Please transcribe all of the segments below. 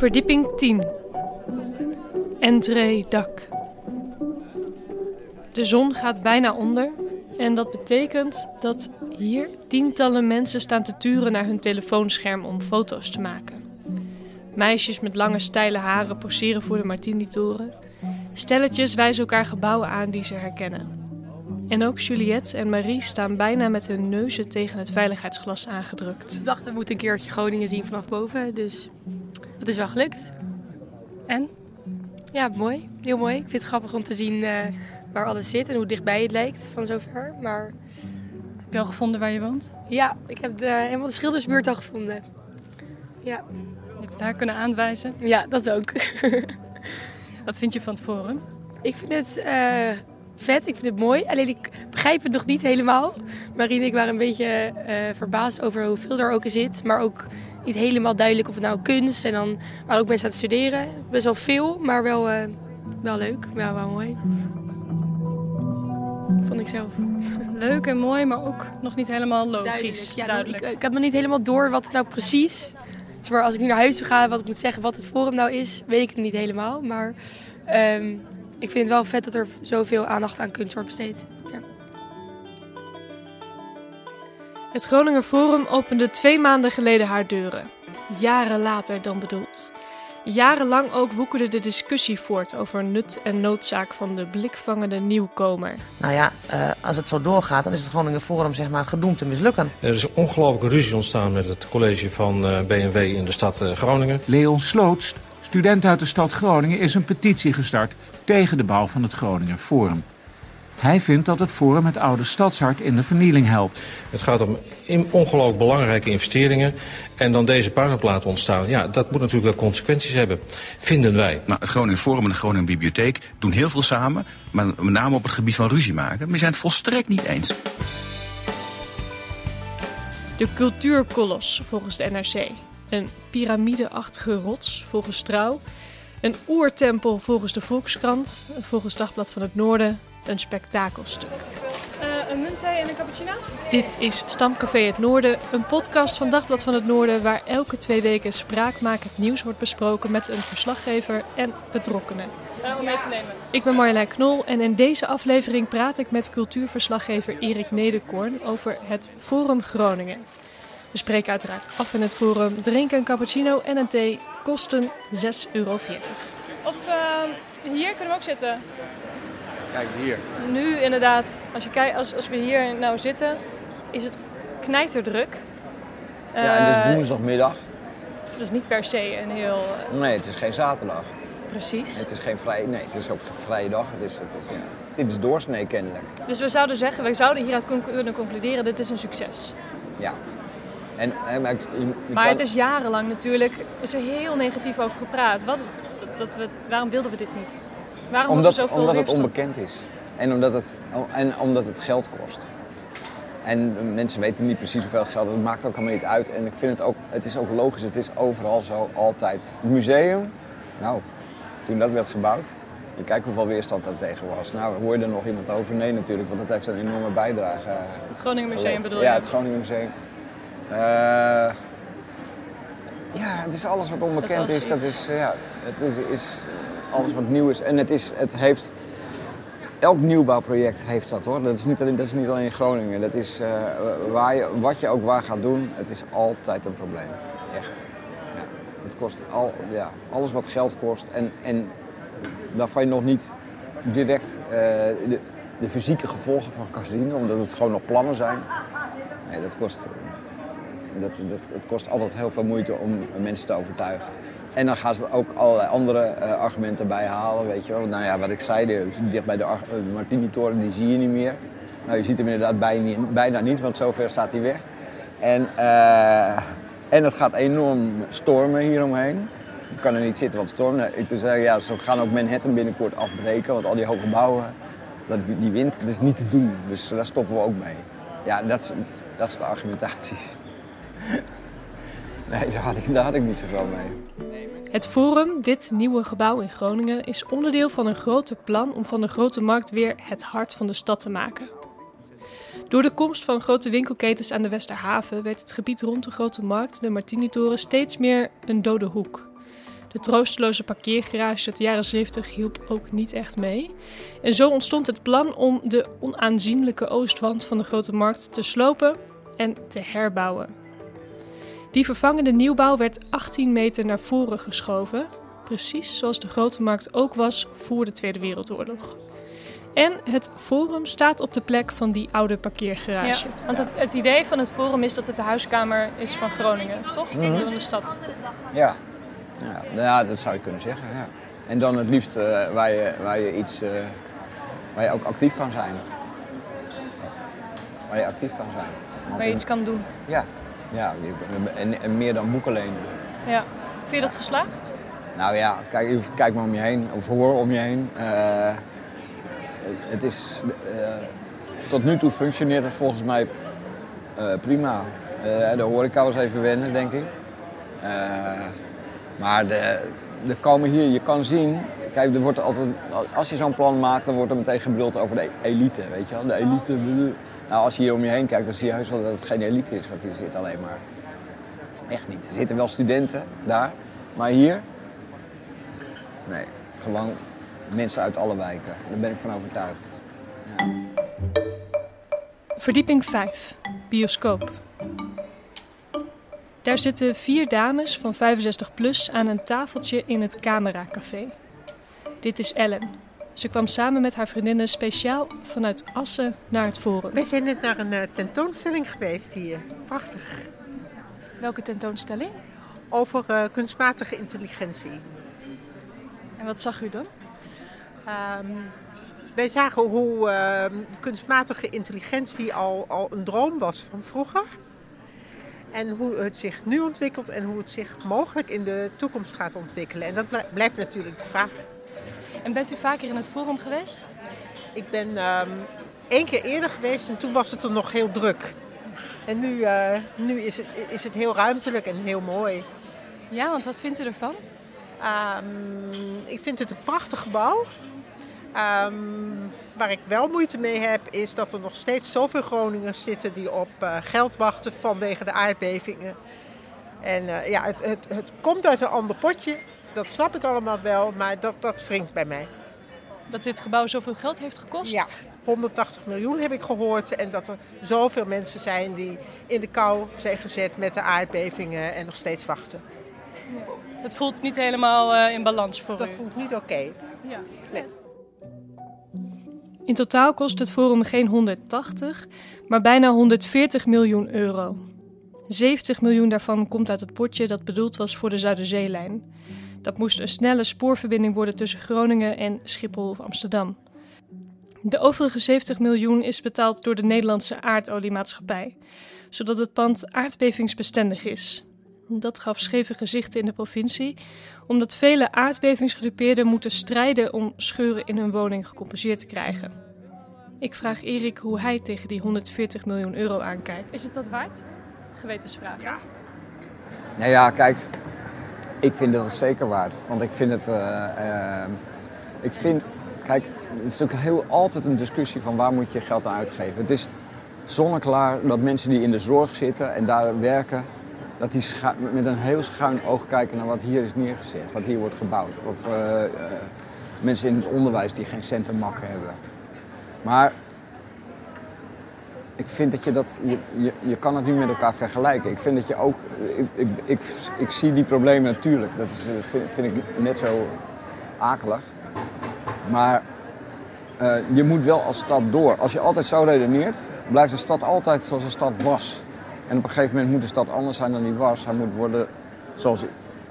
Verdieping 10. Entree dak. De zon gaat bijna onder en dat betekent dat hier tientallen mensen staan te turen naar hun telefoonscherm om foto's te maken. Meisjes met lange steile haren poseren voor de Martini-toren. Stelletjes wijzen elkaar gebouwen aan die ze herkennen. En ook Juliette en Marie staan bijna met hun neuzen tegen het veiligheidsglas aangedrukt. We dachten we moeten een keertje Groningen zien vanaf boven, dus dat is wel gelukt. En? Ja, mooi. Heel mooi. Ik vind het grappig om te zien uh, waar alles zit en hoe dichtbij het lijkt van zover. Maar... Heb je al gevonden waar je woont? Ja, ik heb de, helemaal de schildersbuurt al gevonden. Ja. Je hebt het daar kunnen aanwijzen? Ja, dat ook. Wat vind je van het forum? Ik vind het uh, vet, ik vind het mooi. Alleen ik begrijp het nog niet helemaal. Marine en ik waren een beetje uh, verbaasd over hoeveel er ook in zit. Maar ook niet helemaal duidelijk of het nou kunst en dan waren ook mensen aan het studeren. Best wel veel, maar wel, uh, wel leuk. Ja, wel mooi. Vond ik zelf. Leuk en mooi, maar ook nog niet helemaal logisch. Duidelijk. Ja, Duidelijk. Ik, ik heb nog niet helemaal door wat het nou precies... Maar als ik nu naar huis toe ga, wat ik moet zeggen, wat het forum nou is, weet ik het niet helemaal. Maar um, ik vind het wel vet dat er zoveel aandacht aan kunst wordt besteed. Ja. Het Groninger Forum opende twee maanden geleden haar deuren. Jaren later dan bedoeld. Jarenlang ook woekerde de discussie voort over nut en noodzaak van de blikvangende nieuwkomer. Nou ja, uh, als het zo doorgaat, dan is het Groninger Forum zeg maar gedoemd te mislukken. Er is een ongelooflijke ruzie ontstaan met het college van uh, BMW in de stad uh, Groningen. Leon Sloots, student uit de stad Groningen, is een petitie gestart tegen de bouw van het Groninger Forum. Hij vindt dat het Forum het oude stadshart in de vernieling helpt. Het gaat om ongelooflijk belangrijke investeringen. En dan deze puinhoop laten ontstaan. Ja, dat moet natuurlijk wel consequenties hebben, vinden wij. Nou, het Groningen Forum en de Groningen Bibliotheek doen heel veel samen. Maar met name op het gebied van ruzie maken. Maar we zijn het volstrekt niet eens. De cultuurkolos volgens de NRC. Een piramideachtige rots volgens Trouw. Een oertempel volgens de Volkskrant. Volgens Dagblad van het Noorden een spektakelstuk. Uh, een muntthee en een cappuccino? Dit is Stamcafé Het Noorden, een podcast van Dagblad van het Noorden... waar elke twee weken spraakmakend nieuws wordt besproken met een verslaggever en betrokkenen. Uh, om mee te nemen. Ik ben Marjolein Knol en in deze aflevering praat ik met cultuurverslaggever Erik Nederkoorn over het Forum Groningen. We spreken uiteraard af in het forum, drinken een cappuccino en een thee, kosten 6,40 euro. Of uh, hier kunnen we ook zitten. Kijk, hier. Nu inderdaad, als, je kijkt, als, als we hier nou zitten, is het knijterdruk. Ja, en het is woensdagmiddag. Dat is niet per se een heel... Nee, het is geen zaterdag. Precies. Het is geen vrij, nee, het is ook geen vrije dag. Het is, het is, ja. Dit is doorsnee kennelijk. Dus we zouden zeggen, we zouden hieruit kunnen concluderen, dit is een succes. Ja. En, en, maar je, je maar kan... het is jarenlang natuurlijk, is er heel negatief over gepraat. Wat, dat we, waarom wilden we dit niet? Waarom omdat, was er zoveel omdat het onbekend is. En omdat het, en omdat het geld kost. En mensen weten niet precies hoeveel geld. Dat maakt ook helemaal niet uit. En ik vind het ook, het is ook logisch. Het is overal zo, altijd. Het museum, nou, toen dat werd gebouwd. Je kijkt hoeveel weerstand daar tegen was. Nou, hoor je er nog iemand over? Nee natuurlijk, want dat heeft een enorme bijdrage. Het Groningen Museum bedoel je? Ja, het Groningen Museum. Uh, ja, het is alles wat onbekend is. Dat is, ja, het is, is alles wat nieuw is. En het, is, het heeft... Elk nieuwbouwproject heeft dat hoor. Dat is niet alleen, dat is niet alleen in Groningen. Dat is, uh, waar je, wat je ook waar gaat doen, het is altijd een probleem. Echt. Ja. Het kost al, ja, alles wat geld kost. En, en waarvan je nog niet direct uh, de, de fysieke gevolgen van kan zien, omdat het gewoon nog plannen zijn. Dat kost, dat, dat, het kost altijd heel veel moeite om mensen te overtuigen. En dan gaan ze ook allerlei andere uh, argumenten bij halen, weet je wel. Nou ja, wat ik zei, de, dicht bij de uh, Martini-toren, die zie je niet meer. Nou, je ziet hem inderdaad bijna niet, want zover staat hij weg. En, uh, En het gaat enorm stormen hieromheen. Je kan er niet zitten, want. Ik toen zei, ja, ze gaan ook Manhattan binnenkort afbreken, want al die hoge gebouwen, dat, die wind, dat is niet te doen. Dus daar stoppen we ook mee. Ja, dat dat de argumentatie. Nee, daar had, ik, daar had ik niet zoveel mee. Het Forum, dit nieuwe gebouw in Groningen, is onderdeel van een groter plan om van de Grote Markt weer het hart van de stad te maken. Door de komst van grote winkelketens aan de Westerhaven werd het gebied rond de Grote Markt, de Martinitoren, steeds meer een dode hoek. De troosteloze parkeergarage uit de jaren 70 hielp ook niet echt mee. En zo ontstond het plan om de onaanzienlijke oostwand van de Grote Markt te slopen en te herbouwen. Die vervangende nieuwbouw werd 18 meter naar voren geschoven, precies zoals de Grote Markt ook was voor de Tweede Wereldoorlog. En het Forum staat op de plek van die oude parkeergarage. Ja, want het, het idee van het Forum is dat het de huiskamer is van Groningen, toch? Van de stad. Ja. Ja, nou ja, dat zou je kunnen zeggen. Ja. En dan het liefst eh, waar, je, waar je iets, eh, waar je ook actief kan zijn. Waar je actief kan zijn. Want Waar je iets kan doen. Ja, ja en, en meer dan boeken. Ja. Vind je dat geslaagd? Nou ja, kijk, kijk maar om je heen, of hoor om je heen. Eh, het, het is, eh, tot nu toe functioneert het volgens mij eh, prima. De horeca was even wennen, denk ik. Maar de, er komen hier, je kan zien, kijk, er wordt altijd, als je zo'n plan maakt, dan wordt er meteen gebruld over de elite, weet je wel. De elite, nou als je hier om je heen kijkt, dan zie je heus wel dat het geen elite is wat hier zit alleen maar. Echt niet. Er zitten wel studenten daar, maar hier, nee, gewoon mensen uit alle wijken. Daar ben ik van overtuigd. Verdieping 5, bioscoop. Daar zitten vier dames van 65 plus aan een tafeltje in het Camera Café. Dit is Ellen. Ze kwam samen met haar vriendinnen speciaal vanuit Assen naar het Forum. Wij zijn net naar een eh, tentoonstelling geweest hier. Prachtig. Welke tentoonstelling? Over eh, kunstmatige intelligentie. En wat zag u dan? Ehm, wij zagen hoe ehm, kunstmatige intelligentie al, al een droom was van vroeger. En hoe het zich nu ontwikkelt en hoe het zich mogelijk in de toekomst gaat ontwikkelen. En dat blij- blijft natuurlijk de vraag. En bent u vaker in het Forum geweest? Ik ben ehm, één keer eerder geweest en toen was het er nog heel druk. En nu, eh, nu is, het, is het heel ruimtelijk en heel mooi. Ja, want wat vindt u ervan? Ehm, ik vind het een prachtig gebouw. Ehm, waar ik wel moeite mee heb, is dat er nog steeds zoveel Groningers zitten die op eh, geld wachten vanwege de aardbevingen. En eh, ja, het, het, het komt uit een ander potje, dat snap ik allemaal wel, maar dat, dat wringt bij mij. Dat dit gebouw zoveel geld heeft gekost? Ja, 180 miljoen heb ik gehoord. En dat er zoveel mensen zijn die in de kou zijn gezet met de aardbevingen en nog steeds wachten. Het voelt niet helemaal eh, in balans voor Dat u. voelt niet oké. Ja. Nee. In totaal kost het Forum geen 180, maar bijna 140 miljoen euro. 70 miljoen daarvan komt uit het potje dat bedoeld was voor de Zuiderzeelijn. Dat moest een snelle spoorverbinding worden tussen Groningen en Schiphol of Amsterdam. De overige 70 miljoen is betaald door de Nederlandse aardoliemaatschappij, zodat het pand aardbevingsbestendig is. Dat gaf scheve gezichten in de provincie, omdat vele aardbevingsgedupeerden moeten strijden om scheuren in hun woning gecompenseerd te krijgen. Ik vraag Erik hoe hij tegen die 140 miljoen euro aankijkt. Is het dat waard? Gewetensvraag. Ja. Nou ja, kijk, ik vind dat zeker waard. Want ik vind het. eh, eh, ik vind. Kijk, het is natuurlijk heel, altijd een discussie van waar moet je geld aan uitgeven. Het is zonneklaar dat mensen die in de zorg zitten en daar werken, dat die met een heel schuin oog kijken naar wat hier is neergezet, wat hier wordt gebouwd. Of eh, mensen in het onderwijs die geen cent te makken hebben. Maar ik vind dat je dat, je, je, je kan het niet met elkaar vergelijken. Ik vind dat je ook, ik, ik, ik, zie die problemen natuurlijk. Dat is, eh, vind, ik net zo akelig. Maar eh, je moet wel als stad door. Als je altijd zo redeneert, blijft de stad altijd zoals de stad was. En op een gegeven moment moet de stad anders zijn dan die was. Hij moet worden zoals,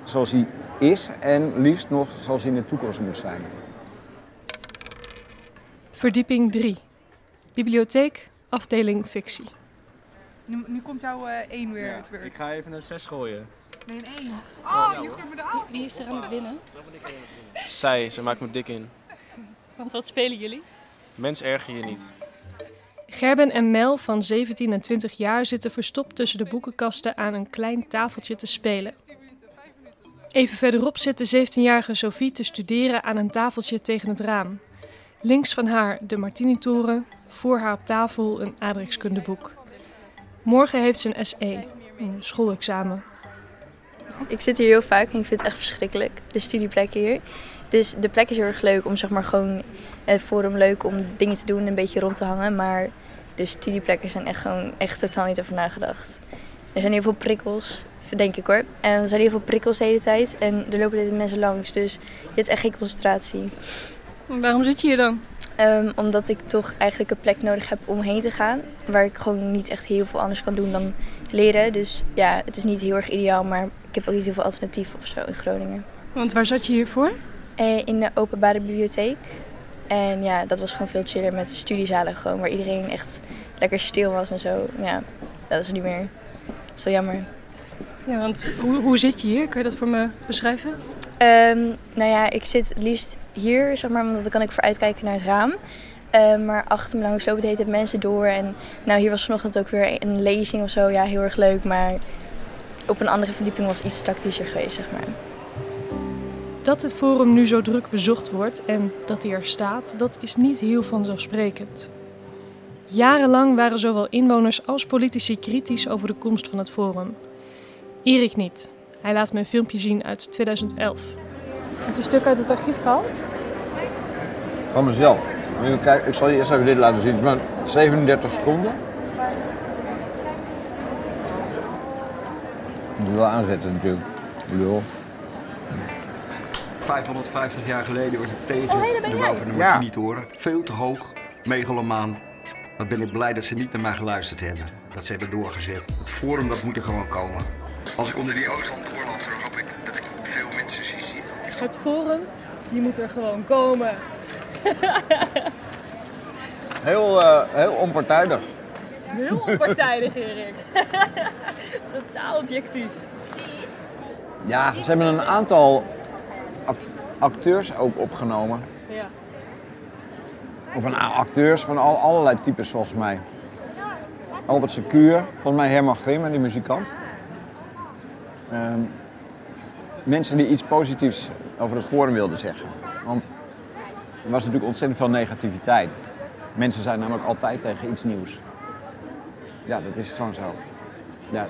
zoals hij is en liefst nog zoals hij in de toekomst moet zijn. Verdieping 3. Bibliotheek, afdeling fictie. Nu, nu komt jouw uh, 1 weer ja, terug. Ik ga even een 6 gooien. Nee, een 1. Oh, je gooit me de af. Wie is er aan het winnen? Zij, ze maakt me dik in. Want wat spelen jullie? Mens erger je niet. Gerben en Mel van 17 en 20 jaar zitten verstopt tussen de boekenkasten aan een klein tafeltje te spelen. Even verderop zit de 17-jarige Sophie te studeren aan een tafeltje tegen het raam. Links van haar de Martini-toren, voor haar op tafel een aardrijkskundeboek. Morgen heeft ze een SE, een schoolexamen. Ik zit hier heel vaak en ik vind het echt verschrikkelijk, de studieplek hier. Dus de plek is heel erg leuk om zeg maar gewoon het forum leuk om dingen te doen en een beetje rond te hangen. Maar de studieplekken zijn echt gewoon echt totaal niet over nagedacht. Er zijn heel veel prikkels, denk ik hoor. En er zijn heel veel prikkels de hele tijd en er lopen dit mensen langs. Dus je hebt echt geen concentratie. Waarom zit je hier dan? Um, omdat ik toch eigenlijk een plek nodig heb om heen te gaan. Waar ik gewoon niet echt heel veel anders kan doen dan leren. Dus ja, het is niet heel erg ideaal, maar ik heb ook niet heel veel alternatief of zo in Groningen. Want waar zat je hiervoor? Uh, in de openbare bibliotheek. En ja, dat was gewoon veel chiller met studiezalen gewoon. Waar iedereen echt lekker stil was en zo. Ja, dat is niet meer. Dat is wel jammer. Ja, want hoe, hoe zit je hier? Kun je dat voor me beschrijven? Um, nou ja, ik zit het liefst hier, zeg maar, want dan kan ik vooruitkijken naar het raam. Uh, maar achter me langs lopen de tijd mensen door. En nou, hier was vanochtend ook weer een lezing of zo. Ja, heel erg leuk. Maar op een andere verdieping was iets tactischer geweest, zeg maar. Dat het forum nu zo druk bezocht wordt en dat hij er staat, dat is niet heel vanzelfsprekend. Jarenlang waren zowel inwoners als politici kritisch over de komst van het forum. Erik niet. Hij laat me een filmpje zien uit 2011. Heb je een stuk uit het archief gehaald? Van mezelf. Kijk, ik zal je eerst even dit laten zien. Maar 37 seconden. Moet je wel aanzetten natuurlijk. Lul. 550 jaar geleden was ik tegen oh, hey, de bouw van de Martini-toren. Veel te hoog, megalomaan. Wat ben ik blij dat ze niet naar mij geluisterd hebben. Dat ze hebben doorgezet. Het forum dat moet er gewoon komen. Als ik onder die Oostland doorloop, dan hoop ik dat ik veel mensen zie zitten. Het forum, die moet er gewoon komen. heel, uh, heel onpartijdig. Heel onpartijdig, Erik. Totaal objectief. Ja, ze hebben een aantal acteurs ook opgenomen. Ja. Of een acteurs van al, allerlei types volgens mij. Albert Secuur, volgens mij Herman Grimmen, die muzikant. Um, mensen die iets positiefs over het forum wilden zeggen. Want er was natuurlijk ontzettend veel negativiteit. Mensen zijn namelijk altijd tegen iets nieuws. Ja, dat is gewoon zo. Ja.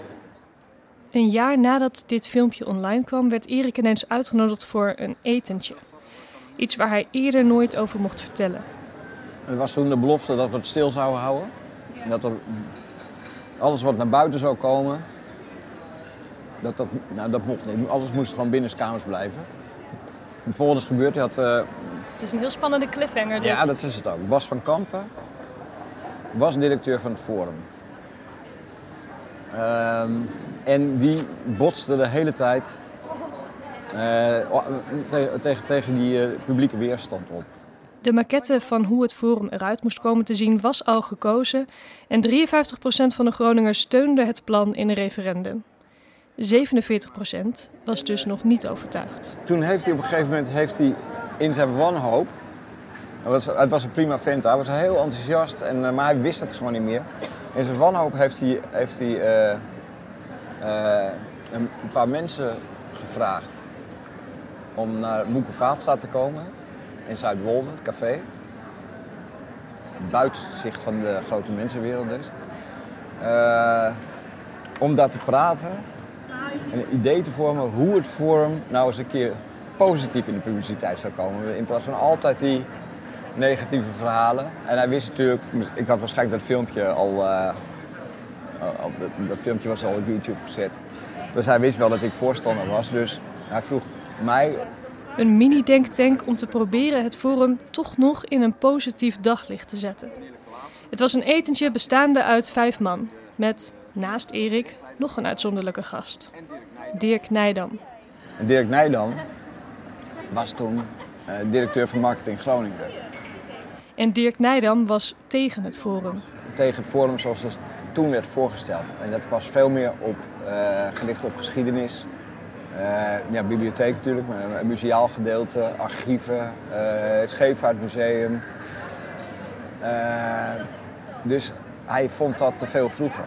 Een jaar nadat dit filmpje online kwam, werd Erik ineens uitgenodigd voor een etentje. Iets waar hij eerder nooit over mocht vertellen. Er was toen de belofte dat we het stil zouden houden. Dat er alles wat naar buiten zou komen, dat, dat, nou, dat mocht niet. Alles moest gewoon binnen kamers blijven. Het volgende is gebeurd. Hij had, uh... Het is een heel spannende cliffhanger dit. Ja, dat is het ook. Bas van Kampen was directeur van het Forum. Uh, en die botste de hele tijd uh, tegen, tegen die uh, publieke weerstand op. De maquette van hoe het forum eruit moest komen te zien was al gekozen en 53% van de Groningers steunde het plan in een referendum. 47% was dus nog niet overtuigd. Toen heeft hij op een gegeven moment heeft hij in zijn wanhoop. Het was, het was een prima vent, hij was heel enthousiast, en, uh, maar hij wist het gewoon niet meer. In zijn wanhoop heeft hij, heeft hij uh, uh, een paar mensen gevraagd om naar Moekenvaatstad te komen in Zuidwolde, het café. Buitenzicht van de grote mensenwereld dus. om daar te praten een idee te vormen hoe het forum nou eens een keer positief in de publiciteit zou komen. In plaats van altijd die negatieve verhalen. En hij wist natuurlijk, ik had waarschijnlijk dat filmpje al, al dat filmpje was al op YouTube gezet. Dus hij wist wel dat ik voorstander was. Dus hij vroeg mij. Een mini-denktank om te proberen het forum toch nog in een positief daglicht te zetten. Het was een etentje bestaande uit vijf man. Met, naast Erik, nog een uitzonderlijke gast. Dirk Nijdam. Dirk Nijdam was toen uh, directeur van marketing Groningen. En Dirk Nijdam was tegen het forum. Tegen het forum zoals het toen werd voorgesteld. En dat was veel meer op, eh, gericht op geschiedenis. Eh, ja, bibliotheek natuurlijk, maar een museaal gedeelte, archieven, eh, het Scheepvaartmuseum. Eh, dus hij vond dat te veel vroeger.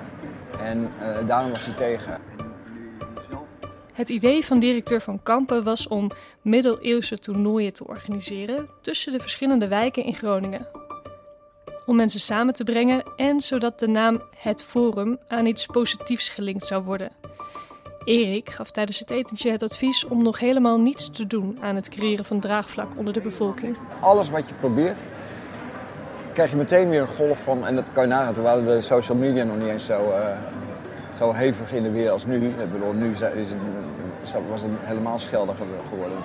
En eh, daarom was hij tegen. Het idee van directeur Van Kampen was om middeleeuwse toernooien te organiseren tussen de verschillende wijken in Groningen. Om mensen samen te brengen en zodat de naam Het Forum aan iets positiefs gelinkt zou worden. Erik gaf tijdens het etentje het advies om nog helemaal niets te doen aan het creëren van draagvlak onder de bevolking. Alles wat je probeert, krijg je meteen weer een golf van. En dat kan je nagaan, toen waren de social media nog niet eens zo, eh, zo hevig in de weer als nu. Ik bedoel, nu is het, was het helemaal scheldig geworden.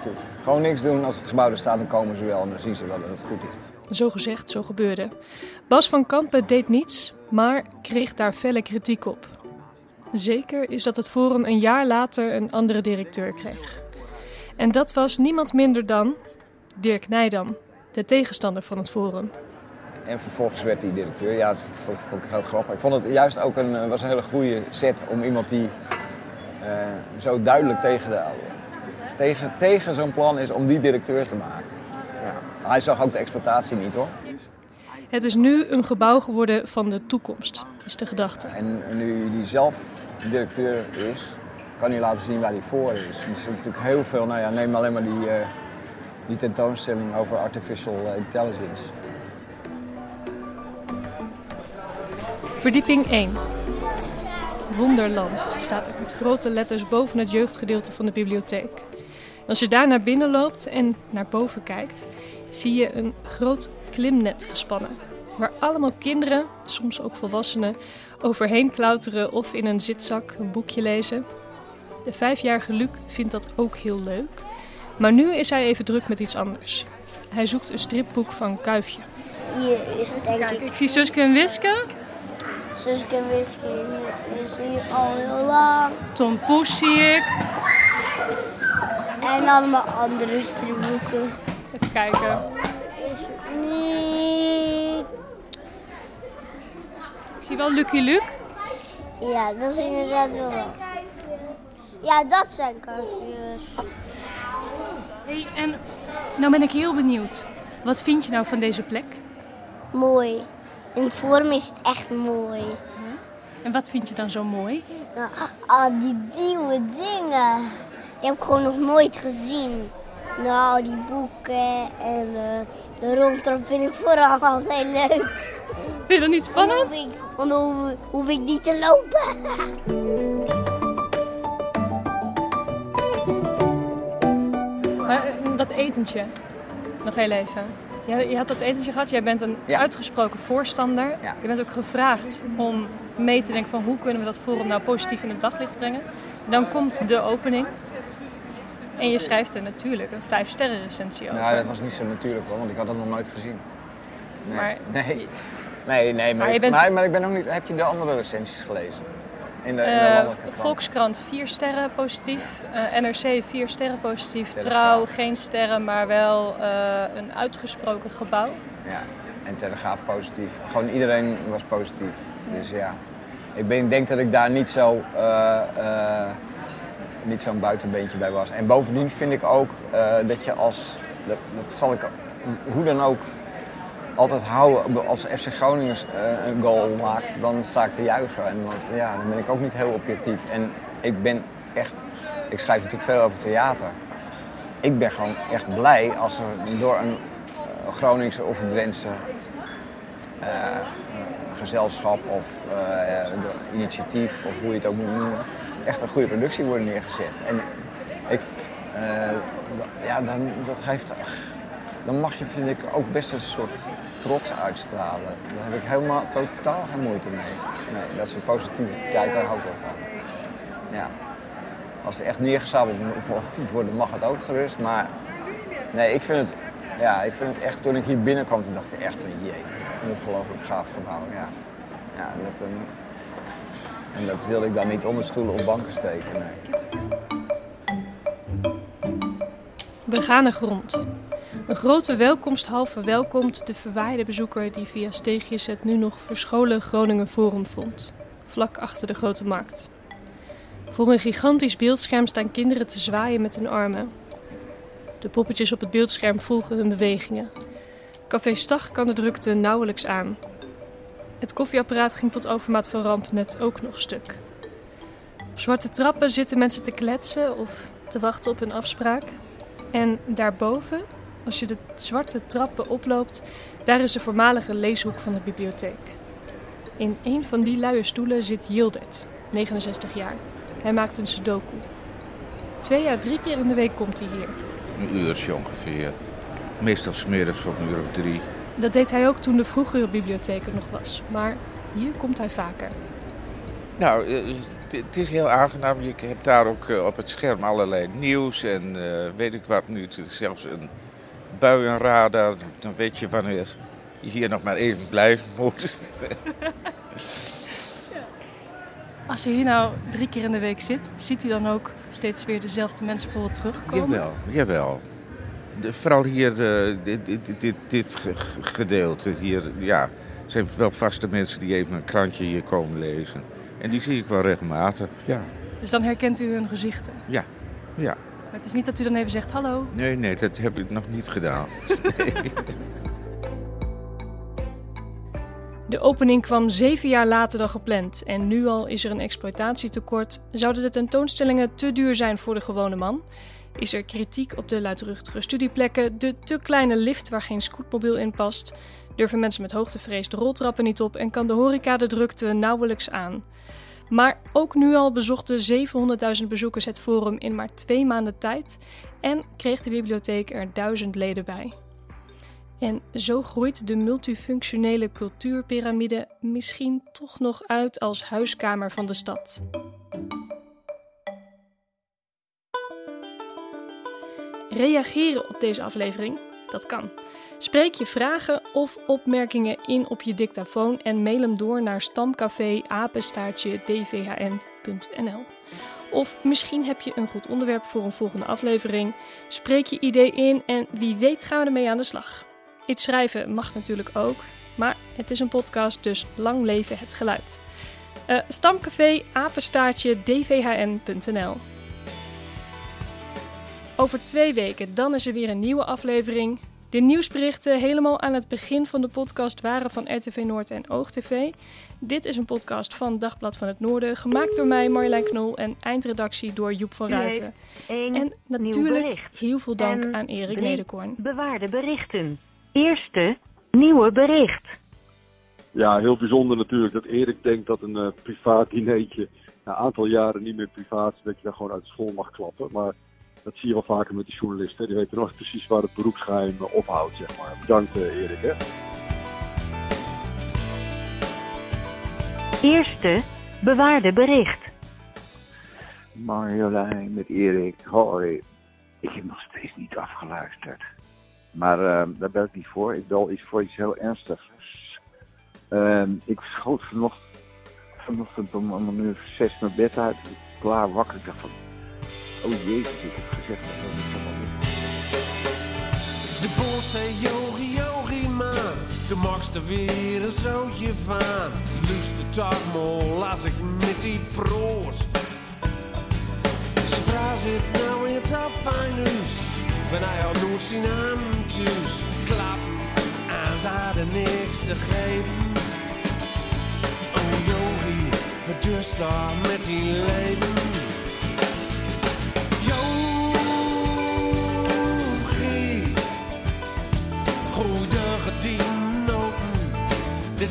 Gewoon niks doen, als het gebouw er staat, dan komen ze wel en dan zien ze wel dat het goed is. Zo gezegd, zo gebeurde. Bas van Kampen deed niets, maar kreeg daar felle kritiek op. Zeker is dat het Forum een jaar later een andere directeur kreeg. En dat was niemand minder dan Dirk Nijdam, de tegenstander van het Forum. En vervolgens werd hij directeur. Ja, dat vond, vond ik heel grappig. Ik vond het juist ook een, was een hele goede set om iemand die uh, zo duidelijk tegen, de, tegen, tegen zo'n plan is om die directeur te maken. Ja. Hij zag ook de exploitatie niet hoor. Het is nu een gebouw geworden van de toekomst, is de gedachte. En nu die zelf directeur is, kan hij laten zien waar hij voor is. Er zit natuurlijk heel veel, nou ja, neem alleen maar die, uh, die tentoonstelling over artificial intelligence. Verdieping 1. Wonderland staat er met grote letters boven het jeugdgedeelte van de bibliotheek. Als je daar naar binnen loopt en naar boven kijkt, zie je een groot klimnet gespannen. Waar allemaal kinderen, soms ook volwassenen, overheen klauteren of in een zitzak een boekje lezen. De vijfjarige Luc vindt dat ook heel leuk. Maar nu is hij even druk met iets anders. Hij zoekt een stripboek van Kuifje. Hier is denk Kijk, ik zie Suske en Wiske. Suske en Wiske is hier al heel lang. Tom Poes zie ik. En allemaal andere stripboeken. Even kijken. Is niet. Ik zie wel Lucky Luke. Ja, dat is inderdaad wel wel. Ja, dat zijn kuifjes. Hey, en nou ben ik heel benieuwd. Wat vind je nou van deze plek? Mooi. In het forum is het echt mooi. En wat vind je dan zo mooi? Nou, al die nieuwe dingen. Die heb ik gewoon nog nooit gezien. Nou, die boeken en uh, de rondtrap vind ik vooral altijd leuk. Vind je dat niet spannend? Want dan hoef ik, hoef, hoef ik niet te lopen. Maar dat etentje, nog heel even. Je, je had dat etentje gehad, jij bent een Ja. uitgesproken voorstander. Ja. Je bent ook gevraagd om mee te denken van hoe kunnen we dat forum nou positief in het daglicht brengen. Dan komt de opening. En je schrijft er natuurlijk een vijf sterren recensie over. Nou, dat was niet zo natuurlijk hoor, want ik had dat nog nooit gezien. Nee, Maar- nee. nee, nee maar, Maar ik- bent- maar, maar ik ben ook niet... Heb je de andere recensies gelezen? In de, in de Eh? Volkskrant vier sterren positief, Eh, NRC vier sterren positief, Telegraaf. Trouw geen sterren, maar wel eh, een uitgesproken gebouw. Ja, en Telegraaf positief. Gewoon iedereen was positief. Dus ja, ik ben, denk dat ik daar niet zo... niet zo'n buitenbeentje bij was. En bovendien vind ik ook dat je als... Dat, dat zal ik hoe dan ook altijd houden. Als FC Groningen eh, een goal maakt, dan sta ik te juichen. En dan, ja, dan ben ik ook niet heel objectief. En ik ben echt... Ik schrijf natuurlijk veel over theater. Ik ben gewoon echt blij als er door een eh, Groningse of een Drentse eh, gezelschap of initiatief of hoe je het ook moet noemen, echt een goede productie wordt neergezet. En ik, ja, dan, dat geeft, dan mag je, vind ik, ook best een soort trots uitstralen. Daar heb ik helemaal totaal geen moeite mee. Nee, dat is een positiviteit, daar hou ik wel van. Ja. Als er echt neergezabeld worden, mag het ook gerust. Maar nee, ik vind het, ja, ik vind het echt, toen ik hier binnenkwam, dacht ik echt van jee, ongelooflijk gaaf gebouw. Ja. Ja, en, dat, en, en dat wilde ik dan niet onder stoelen of banken steken. Nee. Begane grond. Een grote welkomsthal verwelkomt de verwaaide bezoeker die via steegjes het nu nog verscholen Groningen Forum vond. vlak achter de grote markt. Voor een gigantisch beeldscherm staan kinderen te zwaaien met hun armen. De poppetjes op het beeldscherm volgen hun bewegingen. Café Stag kan de drukte nauwelijks aan. Het koffieapparaat ging tot overmaat van ramp net ook nog stuk. Op zwarte trappen zitten mensen te kletsen of te wachten op hun afspraak. En daarboven, als je de zwarte trappen oploopt, daar is de voormalige leeshoek van de bibliotheek. In een van die luie stoelen zit Yildet, 69 jaar. Hij maakt een sudoku. Twee à drie keer in de week komt hij hier. Een uurtje ongeveer. Meestal smiddags op een uur of drie. Dat deed hij ook toen de vroegere bibliotheek er nog was. Maar hier komt hij vaker. Nou, eh, het- is heel aangenaam. Je hebt daar ook eh, op het scherm allerlei nieuws en eh, weet ik wat nu. Het is Zelfs een buienradar. Dan weet je wanneer je hier nog maar even blijven moet. Als hij hier nou drie keer in de week zit, ziet hij dan ook steeds weer dezelfde mensen bijvoorbeeld terugkomen? Jawel, jawel. De, vooral hier, dit, dit, dit, dit ge- ge- gedeelte hier, ja, zijn wel vaste mensen die even een krantje hier komen lezen. En die zie ik wel regelmatig, ja. Dus dan herkent u hun gezichten. Ja, ja. Maar het is niet dat u dan even zegt hallo. Nee, nee, dat heb ik nog niet gedaan. De opening kwam zeven jaar later dan gepland en nu al is er een exploitatietekort. Zouden de tentoonstellingen te duur zijn voor de gewone man? Is er kritiek op de luidruchtige studieplekken, de te kleine lift waar geen scootmobiel in past? Durven mensen met hoogtevrees de roltrappen niet op en kan de horeca de drukte nauwelijks aan? Maar ook nu al bezochten 700.000 bezoekers het forum in maar twee maanden tijd en kreeg de bibliotheek er duizend leden bij. En zo groeit de multifunctionele cultuurpyramide misschien toch nog uit als huiskamer van de stad. Reageren op deze aflevering? Dat kan. Spreek je vragen of opmerkingen in op je dictafoon en mail hem door naar stamcafé-dvhn.nl. Of misschien heb je een goed onderwerp voor een volgende aflevering. Spreek je idee in en wie weet gaan we ermee aan de slag. Iets schrijven mag natuurlijk ook, maar het is een podcast, dus lang leven het geluid. Eh, stamcafé apenstaartje dvhn.nl Over twee weken, dan is er weer een nieuwe aflevering. De nieuwsberichten helemaal aan het begin van de podcast waren van RTV Noord en OogTV. Dit is een podcast van Dagblad van het Noorden, gemaakt door mij Marjolein Knol en eindredactie door Joep van Ruiten. En natuurlijk heel veel dank En aan Erik Nederkorn. Bewaarde berichten. Eerste nieuwe bericht. Ja, heel bijzonder natuurlijk dat Erik denkt dat een eh, privaat dineetje na een aantal jaren niet meer privaat is, dat je daar gewoon uit school mag klappen. Maar dat zie je wel vaker met de journalisten. Die weten nooit precies waar het beroepsgeheim eh, ophoudt, zeg maar. Bedankt eh, Erik, hè. Eerste bewaarde bericht. Marjolein met Erik. Hoi. Ik heb nog steeds niet afgeluisterd. Maar ehm, daar bel ik niet voor. Ik bel iets voor iets heel ernstigs. Ehm, ik schoot vanochtend, vanochtend om, om een uur zes mijn bed uit. Ik klaar wakker. Ik dacht van, oh jezus, ik heb gezegd dat De bol zei yogi yogi man, de magst er weer een zootje van. Luister mal als ik met die proos. Zijn vrouw zit nou in het afvanghuis, ben hij al nooit zien handjes klappen. En ze hadden niks te geven. Oh yogi, verdust daar met die leven.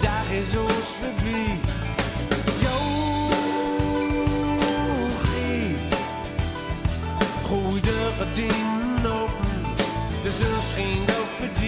De dag is ons voorbij. Yogi, gooi de gordijnen open, de zon schijnt ook die.